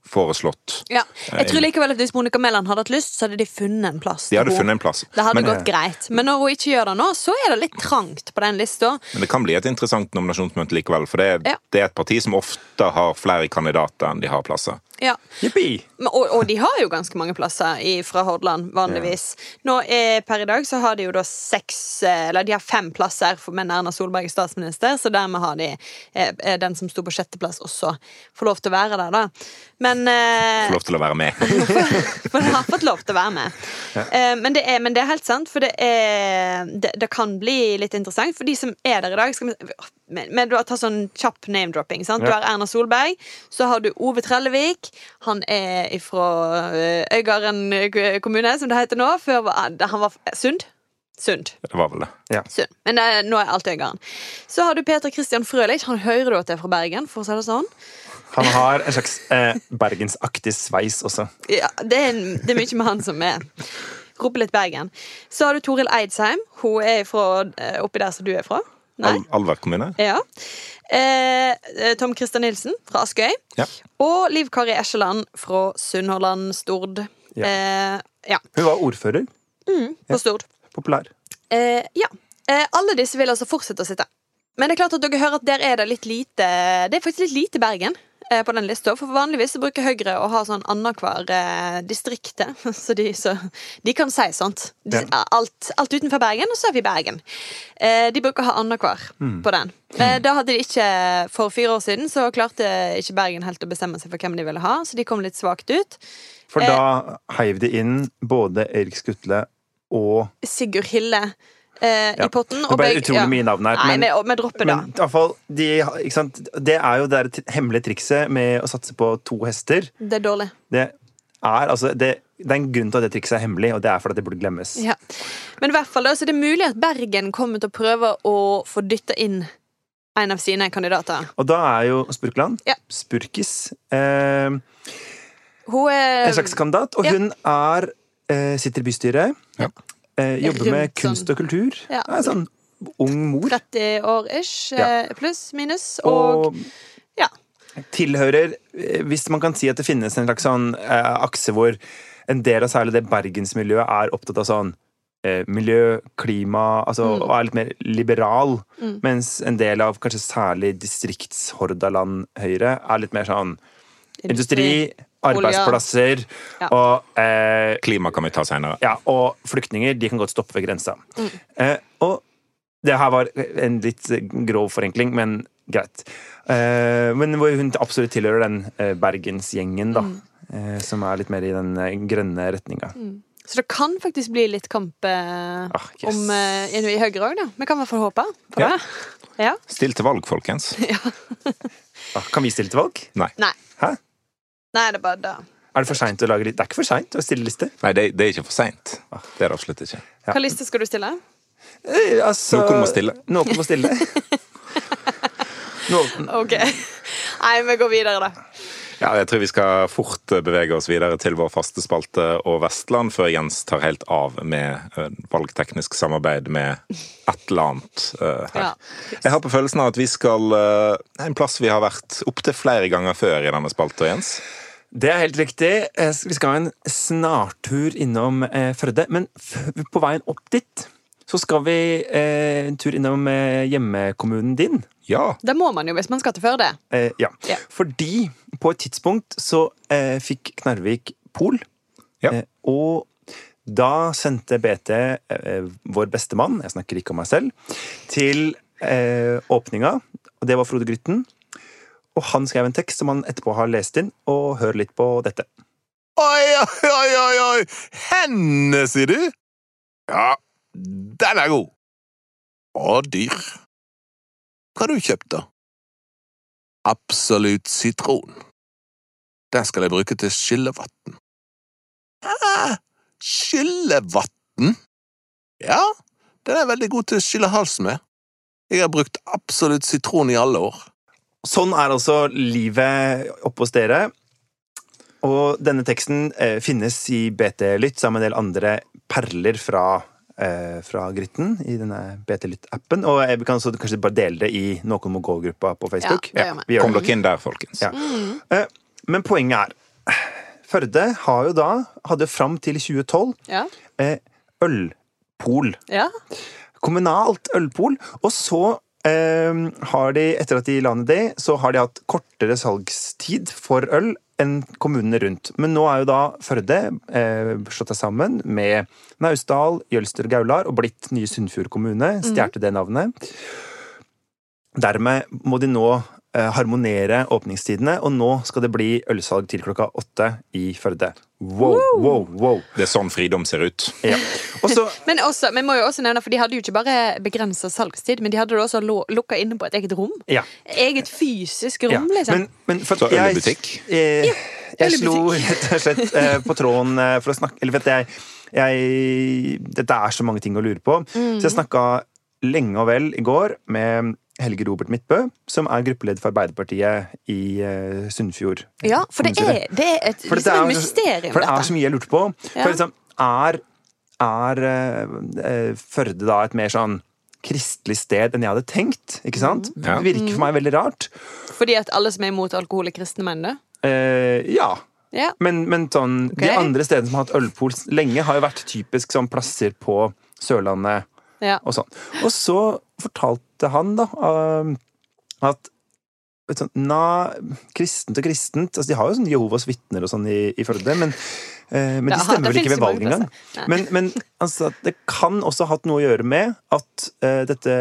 foreslått. Ja. Jeg tror likevel at hvis Monica Mæland hadde hatt lyst, så hadde de funnet en plass. De hadde funnet en plass. Det hadde Men, gått greit. Men når hun ikke gjør det nå, så er det litt trangt på den lista. men det kan bli et interessant nominasjonsmøte likevel. For det er, Ja. det er et parti som ofte har flere kandidater enn de har plasser. Ja. Jippi! Og, og de har jo ganske mange plasser i, fra Hordaland, vanligvis. Nå eh, Per i dag så har de jo da seks eh, Eller de har fem plasser med Erna Solberg er statsminister, så dermed har de eh, eh, den som sto på sjetteplass, også får lov til å være der, da. Men eh, Får lov til å være med. For de har fått lov til å være med. Eh, men, det er, men det er helt sant, for det, er, det, det kan bli litt interessant. For de som er der i dag skal vi, men, men du har tatt sånn kjapp name-dropping. sant? Du har Erna Solberg, så har du Ove Trellevik. Han er fra Øygarden eh, kommune, som det heter nå. Før var, han var Sund. Sund. Det var vel det. Sund. Men det, nå er alt Øygarden. Så har du Peter Christian Frølich. Han hører du at det er fra Bergen, for å si det sånn. Han har en slags eh, bergensaktig sveis også. Ja, det er, det er mye med han som er Roper litt Bergen. Så har du Toril Eidsheim. Hun er fra eh, oppi der som du er fra. Nei? Al Alver kommune. Ja. Eh, eh, Tom Christer Nilsen fra Askøy. Ja. Og Liv Kari Eskeland fra Sunnhordland, Stord. Ja. Eh, ja, Hun var ordfører. på Stord. Populær. Eh, ja. Eh, alle disse vil altså fortsette å sitte. Men det er klart at dere hører at der er det litt lite Det er faktisk litt lite Bergen på den lista. For vanligvis bruker Høyre å ha sånn annenhver eh, distrikt, Så så de kan si sånt. De, Ja. alt, alt utenfor Bergen, og så er vi Bergen. Eh, de bruker å ha annenhver på den. Eh, da hadde de ikke For fire år siden så klarte ikke Bergen helt å bestemme seg for hvem de ville ha, så de kom litt svakt ut. For Eh. da heiv de inn både Erik Skutle og Sigurd Hille eh, Ja. i potten. Det ble begge- utrolig mye navn her. Nei, men- vi, vi dropper det. Men fall, de, ikke sant? det er jo det der hemmelige trikset med å satse på to hester. Det er dårlig. Det er, altså, det, det er en grunn til at det trikset er hemmelig, og det er fordi det burde glemmes. Ja. Men i hvert fall altså, det er mulig at Bergen kommer til å prøve å få dytta inn en av sine kandidater. Og da er jo Spurkland, Ja. Spurkis, eh, Hun er en slags kandidat, og ja. hun er, eh, sitter i bystyret, Ja. Eh, jobber med kunst og kultur. Ja. Er sånn ung mor. 30 år ish, Ja. eh, pluss minus. Og, Og ja. tilhører eh, Hvis man kan si at det finnes en slags sånn eh, akse hvor en del av særlig det bergensmiljøet er opptatt av sånn eh, miljø, klima, altså, Mm. og er litt mer liberal, mens en del av kanskje særlig distriktshordaland Høyre er litt mer sånn Industri, arbeidsplasser Ja. og eh, Klima kan vi ta senere. Ja, og flyktninger de kan godt stoppe ved grensa. Eh, og det her var en litt grov forenkling, men greit. Eh, men hvor hun absolutt tilhører den eh, bergensgjengen, da. Eh, som er litt mer i den eh, grønne retninga. Så det kan faktisk bli litt kamp eh, Ah, yes. om eh, i Høyre òg, da. Vi kan i hvert fall håpe på Ja. det. Ja. Still til valg, folkens. Ah, kan vi stille til valg? Nei. Nei. Hæ? Nei, det er bare da. Er det for seint å lage litt? Det er ikke for seint å stille liste. Nei, det, det er ikke for seint. Det er det absolutt ikke. Ja. Hva liste skal du stille? Eh, altså, Noen må stille. Noen må stille. Noen, OK. Nei, vi går videre, da. Ja, jeg tror vi skal fort bevege oss videre til vår faste spalte og Vestland, før Jens tar helt av med eh, valgteknisk samarbeid med et eller annet uh, her. Ja. Jeg har på følelsen av at vi skal uh, en plass vi har vært opptil flere ganger før i denne spalta, Jens. Det er helt riktig. Eh, Vi skal ha en snartur innom eh, Førde. Men på veien opp dit så skal vi eh, en tur innom eh, hjemmekommunen din. Ja. Det må man jo hvis man skal til Førde. Eh, ja. Ja. Fordi på et tidspunkt så eh, fikk Knarvik pol. Ja. Og da sendte BT vår beste mann, jeg snakker ikke om meg selv, til eh, åpninga. Og det var Frode Grytten. Og han skrev en tekst som han etterpå har lest inn, og hør litt på dette. Oi, oi, oi, oi! Henne, sier du? Ja, den er god. Og dyr. Hva har du kjøpt, da? Absolutt sitron. Den skal jeg bruke til skyllevann. Hæ? Skyllevann? Ja, den er veldig god til å skylle halsen med. Jeg har brukt absolutt sitron i alle år. Sånn er altså livet oppe hos dere. Og denne teksten eh, finnes i BT Lytt sammen med en del andre perler fra, eh, fra Gritten i denne BT Lytt-appen. Og jeg vi kan så, kanskje bare dele det i Noen må gå-gruppa på Facebook. Ja, det gjør vi. vi gjør Kom inn der, folkens. Ja. Eh, Men poenget er Førde har jo da, hadde fram til 2012, Ja. eh, ølpol ja. kommunalt ølpol. Og så har de, etter at de la ned det, så har de hatt kortere salgstid for øl enn kommunene rundt. Men nå er jo da Førde eh, slått seg sammen med Naustdal, Jølster og Gaular og blitt nye Sunnfjord kommune. Stjerte det navnet. Dermed må de nå harmonere åpningstidene, og nå skal det bli ølsalg til klokka åtte i Førde. Wow, wow, wow. Det er sånn fridom ser ut. Ja. Også, Men også, vi må jo også nevne, for de hadde jo ikke bare begrensa salgstid, men de hadde det også lukka inne på et eget rom. Ja. Eget fysisk Ja, rom, liksom. Men, men for Så ølbutikk? jeg, eh, jeg slo rett og slett eh, på tråden eh, for å snakke Eller vet at jeg, jeg Dette er så mange ting å lure på. Så jeg snakka lenge og vel i går med Helge Robert Midtbø, som er gruppeleder for Arbeiderpartiet i eh, Sunnfjord. ja, for det er, det er et For liksom er- mysterium, For det er så mye jeg lurte på. Ja. For liksom, er, er eh, eh, Førde da et mer sånn kristelig sted enn jeg hadde tenkt? Ikke sant? Ja. Det virker for meg veldig rart. Fordi at alle som er imot alkohol, er kristne menn, da? Eh, ja. Yeah. Men, men sånn, okay. de andre stedene som har hatt ølpol lenge, har jo vært typisk sånn plasser på Sørlandet ja. og sånn. Og så fortalte han da um, at na, kristent og kristent altså De har jo sånn Jehovas vitner og sånn i, i Førde, men, eh, men de stemmer vel ikke ved valg engang. Men, men altså, det kan også ha hatt noe å gjøre med at eh, dette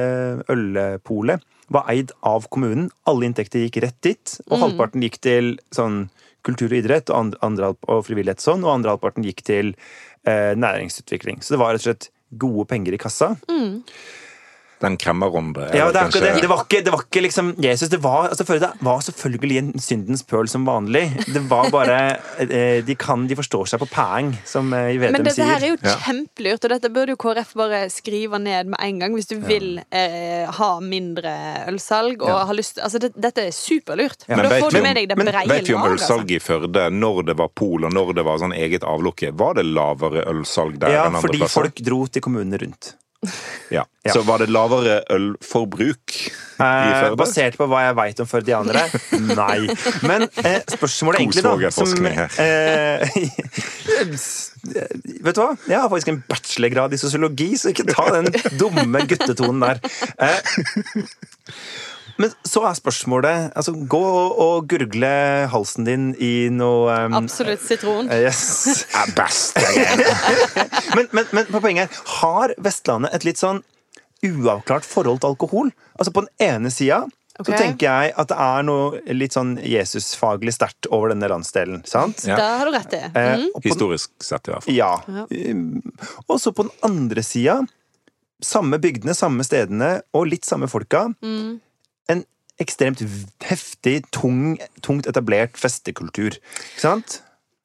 ølpolet var eid av kommunen. Alle inntekter gikk rett dit, og Mm. halvparten gikk til sånn kultur og idrett og, andre, og frivillighet sånn, og andre halvparten gikk til eh, næringsutvikling. Så det var rett og slett gode penger i kassa. Den kremmerrunde er Ja, det, kanskje... det. Det, var ikke, det var ikke liksom Jesus. Det var, altså, det var selvfølgelig en syndens pøl som vanlig. Det var bare eh, De kan, de forstår seg på pæng, som eh, Men dette her er jo Ja. kjempelurt, og dette burde jo KrF bare skrive ned med en gang hvis du vil eh, ha mindre ølsalg og Ja. har lyst Altså, det, dette er superlurt. For Men da får du med deg det men laget. Vet vi om. Altså. ølsalget i Førde, når det var pol og når det var sånn eget avlukke? Var det lavere ølsalg der Ja, enn andre fordi folk dro til kommunene rundt. Ja. Ja. Så var det lavere ølforbruk i Eh, basert på hva jeg veit om førdianere? Nei. Men eh, spørsmålet egentlig, da som, her. eh, Vet du hva? Jeg har faktisk en bachelorgrad i sosiologi, så ikke ta den dumme guttetonen der. Eh, Men så er spørsmålet altså, Gå og, og gurgle halsen din i noe um, Absolutt sitron. Uh, Yes. Er best. Men, men, men på poenget her, har Vestlandet et litt sånn uavklart forhold til alkohol? Altså På den ene sida Okay. så tenker jeg at det er noe litt sånn Jesusfaglig sterkt over denne landsdelen. sant? Ja. Det har du rett i. Eh, Mhm. Historisk sett, i hvert fall. Ja. Ja. Um, Og så på den andre sida, samme bygdene, samme stedene og litt samme folka. Mm. En ekstremt heftig, tung, tungt etablert festekultur. Ikke sant?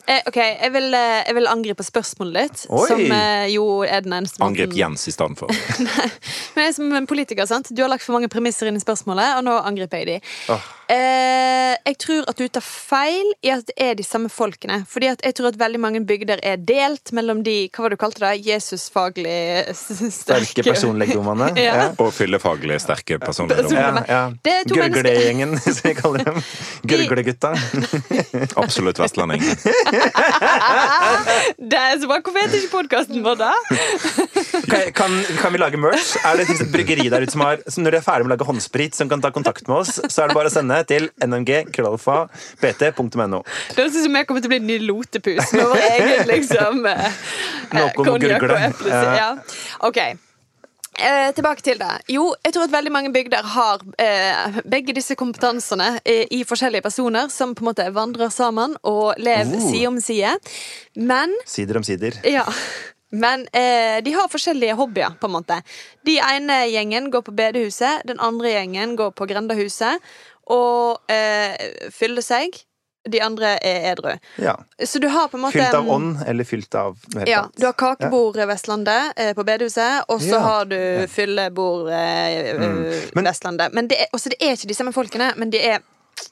Eh, ok, jeg vil, eh, jeg vil angripe spørsmålet ditt, Oi. som eh, jo er den eneste måten- Angrip Jens i stedet for. Men jeg er som en politiker, sant? Du har lagt for mange premisser inn i spørsmålet, og nå angriper jeg de. Åh. Eh, jeg tror at du tar feil i at det er de samme folkene. Fordi at jeg tror at veldig mange bygder er delt mellom de Hva var det du kalte det? Jesusfaglig s- Sterke personlegdommene. Ja. Og fyllefaglig sterke personer. Person- Ja, ja. Er. Gurglegjengen, som jeg kaller dem. Gurglegutta. Absolutt vestlending. Det er så bra. Hvorfor heter ikke podkasten vår da? Kan, kan, kan vi lage merch? Er det et bryggeri der ute som har som Når de er ferdig med å lage håndsprit, som kan ta kontakt med oss, så er det bare å sende til nmg.krøllalfa.pt.no. Det høres ut som jeg kommer til å bli ny lotepus med vår egen liksom eh, å konjakk og eple. Ja. Ok. Eh, tilbake til det. Jo, jeg tror at veldig mange bygder har eh, begge disse kompetansene eh, i forskjellige personer som på en måte vandrer sammen og lever Oh. side om side. Men Sider om sider. ja. Men eh, de har forskjellige hobbyer, på en måte. De ene gjengen går på bedehuset, den andre gjengen går på grendahuset og eh, fyller seg. De andre er edru. Ja. Så du har på en måte Fylt av ånd, eller fylt av Ja, du har kakebord Vestlandet eh, på bedehuset, og så Ja. har du fyllebord eh, mm. Vestlandet. Men det er, også det er ikke de samme folkene, men de er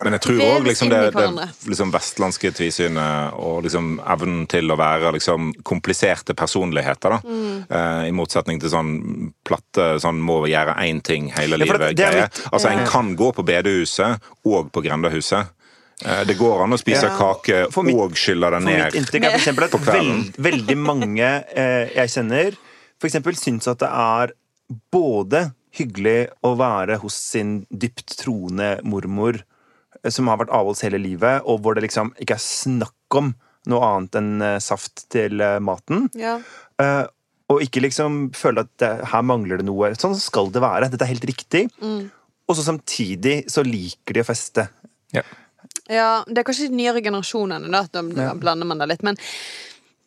Men jeg tror òg liksom det, det liksom vestlandske tvisynet og liksom evnen til å være liksom kompliserte personligheter, da. Mm. Eh, I motsetning til sånn platte sånn må gjøre én ting hele Ja, for det- litt- Altså, en kan gå på bedehuset og på grendahuset. Eh, Det går an å spise Ja. kake For mitt- og skylle det For mitt ned. inntrykk er for eksempel at På kvelden. veld, veldig mange eh, jeg kjenner, for eksempel syns at det er både hyggelig å være hos sin dypt troende mormor, som har vært avholds hele livet, og hvor det liksom ikke er snakk om noe annet enn eh, saft til eh, maten. Ja. Uh, og ikke liksom føle at det, her mangler det noe. Sånn skal det være. Dette er helt riktig. Og så samtidig så liker de å feste. Ja. Ja, det er kanskje de nyere generasjonene, da. Da Ja. blander man det litt. Men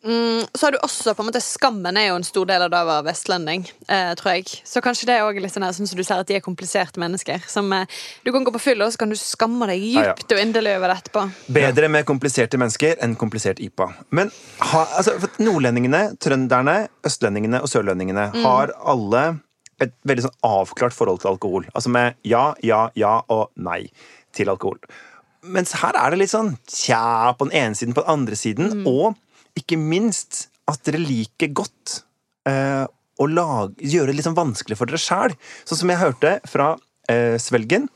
mm, så har du også på en måte Skammen er jo en stor del av det å være vestlending, eh, tror jeg. Så kanskje det er også litt sånn her, sånn som du ser at de er kompliserte mennesker. Som eh, Du kan gå på fylla, og så kan du skamme deg djupt og inderlig over det etterpå. Bedre med kompliserte mennesker enn komplisert IPA. Men ha, altså, nordlendingene, trønderne, østlendingene og sørlendingene har alle et veldig sånn avklart forhold til alkohol. Altså med ja, ja, ja og nei til alkohol. Mens her er det litt sånn tja på den ene siden, på den andre siden. Og ikke minst at dere liker godt eh, å lage, gjøre det litt sånn vanskelig for dere sjæl. Sånn som jeg hørte fra eh, Svelgen,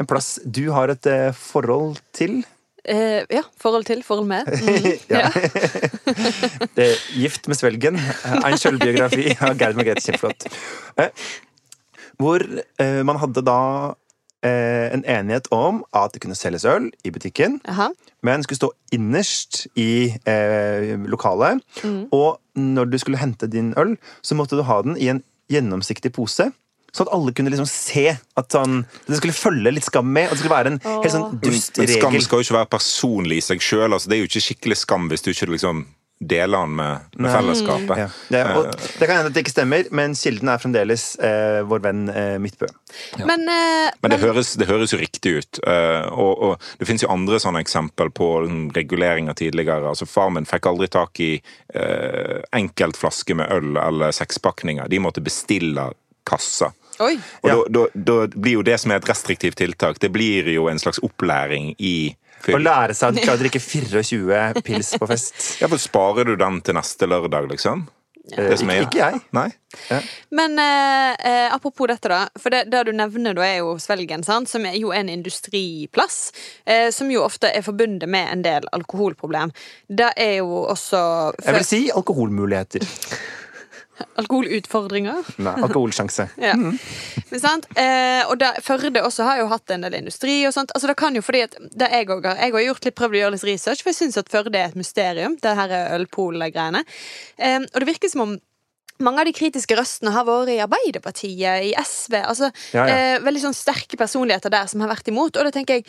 en plass du har et eh, forhold til. Eh, ja, forhold til, forhold med. Mm. Ja. Det er Gift med svelgen. En sjølbiografi av Gerd Margrethe. Kjempeflott. Eh, Hvor eh, man hadde da en enighet om at det kunne selges øl i butikken, Aha. men skulle stå innerst i eh, lokalet. Og når du skulle hente din øl, så måtte du ha den i en gjennomsiktig pose. Sånn at alle kunne liksom se at sånn, det skulle følge litt skam med. Og det skulle være en helt sånn dust Men skam skal jo ikke være personlig i seg sjøl. Altså, det er jo ikke skikkelig skam hvis du ikke liksom deler den med, med fellesskapet. Ja. Det, og det kan hende at det ikke stemmer, men kilden er fremdeles eh, vår venn eh, Midtbø. Men, eh, Men det høres, det høres jo riktig ut. eh, og, og det finnes jo andre sånne eksempel på reguleringer tidligere. Altså Far min fikk aldri tak i uh, enkeltflaske med øl eller sekspakninger. De måtte bestille kassa. Oi. Og Ja. da, da, da blir jo det som er et restriktivt tiltak, det blir jo en slags opplæring i Å lære seg å drikke 24 pils på fest. Ja, for Sparer du den til neste lørdag, liksom? Er- Ikke jeg. Nei? Men eh, eh, apropos dette, da. For det, det du nevner, da, er jo Svelgen, sant? som er jo en industriplass. Eh, som jo ofte er forbundet med en del alkoholproblem. Det er jo også Jeg vil si alkoholmuligheter. Alkoholutfordringer. Nei, alkoholsjanse. Ja. Men sant? Eh, og da, Førde også har jo hatt en del industri og sånt. Altså, det kan jo fordi at det jeg, også har, jeg har gjort litt, prøvd å gjøre litt research, for jeg syns at Førde er et mysterium, det her ølpol-greiene. Eh, og det virker som om mange av de kritiske røstene har vært i Arbeiderpartiet, i SV. altså Ja, ja. Eh, Veldig sånn sterke personligheter der som har vært imot. Og det tenker jeg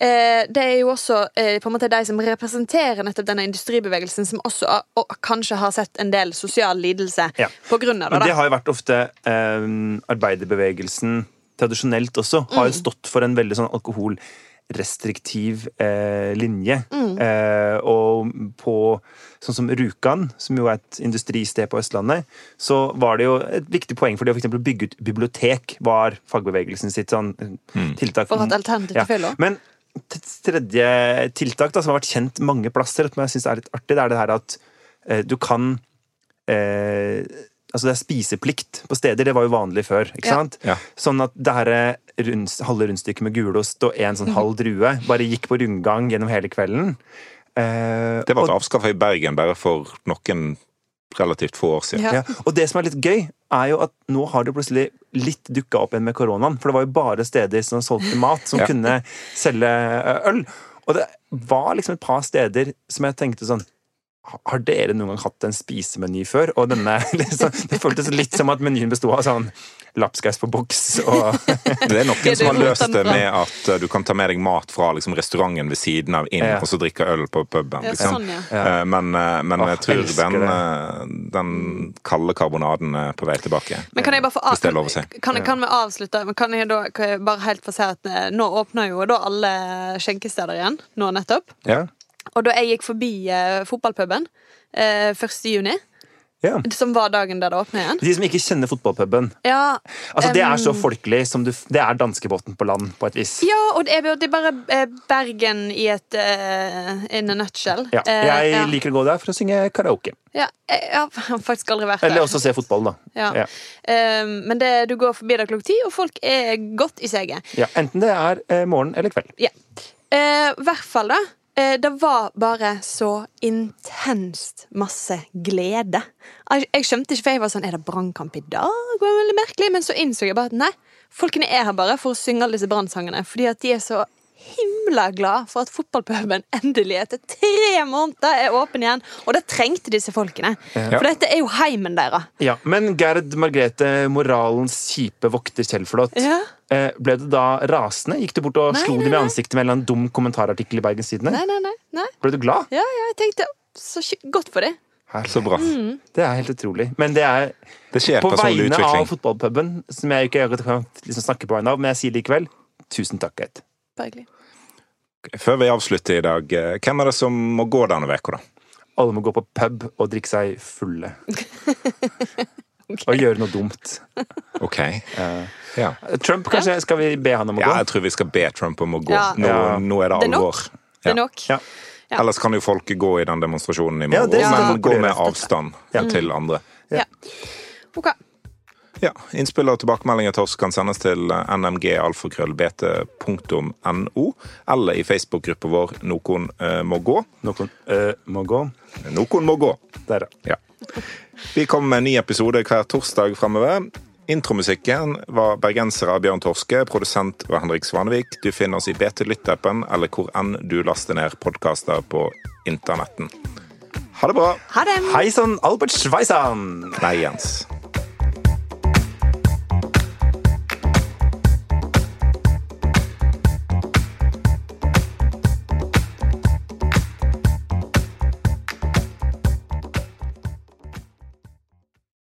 eh, Det er jo også eh, på en måte de som representerer nettopp denne industribevegelsen, som også og kanskje har sett en del sosial lidelse Ja. på grunn av det. Men det da. har jo vært ofte eh, arbeiderbevegelsen tradisjonelt også. Har Mm. jo stått for en veldig sånn alkoholrestriktiv eh, linje. Mm. Eh, og på sånn som Rjukan, som jo er et industristed på Østlandet, så var det jo et viktig poeng for det å for eksempel bygge ut bibliotek, var fagbevegelsen sitt sånn mm. tiltak. For at alternativ til. Men tredje tiltak da, som har vært kjent mange plasser, som jeg syns er litt artig, det er det her at eh, du kan eh, Altså det er spiseplikt på steder, det var jo vanlig før. ikke Ja. sant? Ja. Sånn at det her rund, halve rundstykket med gulost og en sånn halv drue bare gikk på rundgang gjennom hele kvelden. Eh, Det var avskaffa i Bergen bare for noen relativt få år siden. Ja. ja. Og det som er litt gøy, er jo at nå har det plutselig litt dukka opp igjen med koronaen. For det var jo bare steder som solgte mat, som Ja. kunne selge eh, øl. Og det var liksom et par steder som jeg tenkte sånn "Ha- har dere noen gang hatt en spisemeny før? Og denne, liksom, Det føltes litt som at menyen besto av sånn lapskaus på boks og Det er noen som har løst det med at uh, du kan ta med deg mat fra liksom, restauranten ved siden av inn, Ja. og så drikke øl på puben. Ja, Liksom. sånn, ja. Eh, Men, uh, men Åh, jeg tror elsker den, den kalde karbonaden er på vei tilbake. Men kan jeg bare få av, si. Kan, kan vi avslutte? Men kan jeg da kan jeg bare helt få si at eh, nå åpner jo da alle skjenkesteder igjen. Nå nettopp. Ja. Og da jeg gikk forbi eh, fotballpuben eh, 1. juni, ja. som var dagen der det åpna igjen De som ikke kjenner fotballpuben. Ja, Altså, det er så folkelig som du Det er danskebåten på land, på et vis. ja, og det er, bare eh, Bergen i et uh, in a nutshell. Ja. Jeg ja. liker å gå der for å synge karaoke. Ja, jeg har faktisk aldri vært der. Eller også se fotball, da. Ja. Men det, du går forbi der klokka ti, og folk er godt i seget. Ja, enten det er morgen eller kveld. Ja. I hvert fall, da. Eh, det var bare så intenst masse glede. Jeg, skjønte ikke, for jeg var sånn Er det brannkamp i dag? Det var veldig merkelig. Men så innså jeg bare at nei, folkene er her bare for å synge alle disse brannsangene. Fordi at de er så himla glad for at fotballpuben endelig etter tre måneder er åpen igjen. Og det trengte disse folkene. For dette er jo heimen deres. Ja, Men Gerd Margrethe, moralens kjipe vokter Kjellflot, Ja. eh, ble du da rasende? Gikk du bort og Nei, slo nei, dem i ansiktet med en dum kommentarartikkel i Bergens Tidende? Nei, nei, nei. nei. Ble du glad? Ja, ja, jeg tenkte så godt for det. Så bra. Mm. Det er helt utrolig. Men det er Det skjer på vegne vegne av utvikling. fotballpuben, som jeg ikke liksom snakke på vegne av, men jeg sier likevel tusen takk, Gerd. Bergelig. Før vi avslutter i dag, eh, hvem er det som må gå denne uka, da? Alle må gå på pub og drikke seg fulle. Og gjøre noe dumt. OK. Uh, Ja. Trump, kanskje? Skal vi be han om å ja, gå? jeg tror vi skal be Trump om å gå. Ja. Nå, Ja. nå er det Det er nok. alvor. Det er nok. Ja. Ja. Ellers kan jo folk gå i den demonstrasjonen i Ja, morgen, det men gå med avstand Ja. til andre. Ja. Ok. Ja, Innspill og tilbakemeldinger til oss kan sendes til eh, nmgalfakrøllbt.no, eller i Facebook-gruppa vår Noen eh, må gå. Noen øh, må gå. Noen må gå. Der, ja. Vi kommer med en ny episode hver torsdag framover. Intromusikken var bergensere av Bjørn Torske, produsent var Henrik Svanevik. Du finner oss i BT Lytt-appen eller hvor enn du laster ned podkaster på internetten. Ha det bra. Ha det! Hei sann, Albert Schweizan. Nei, Jens.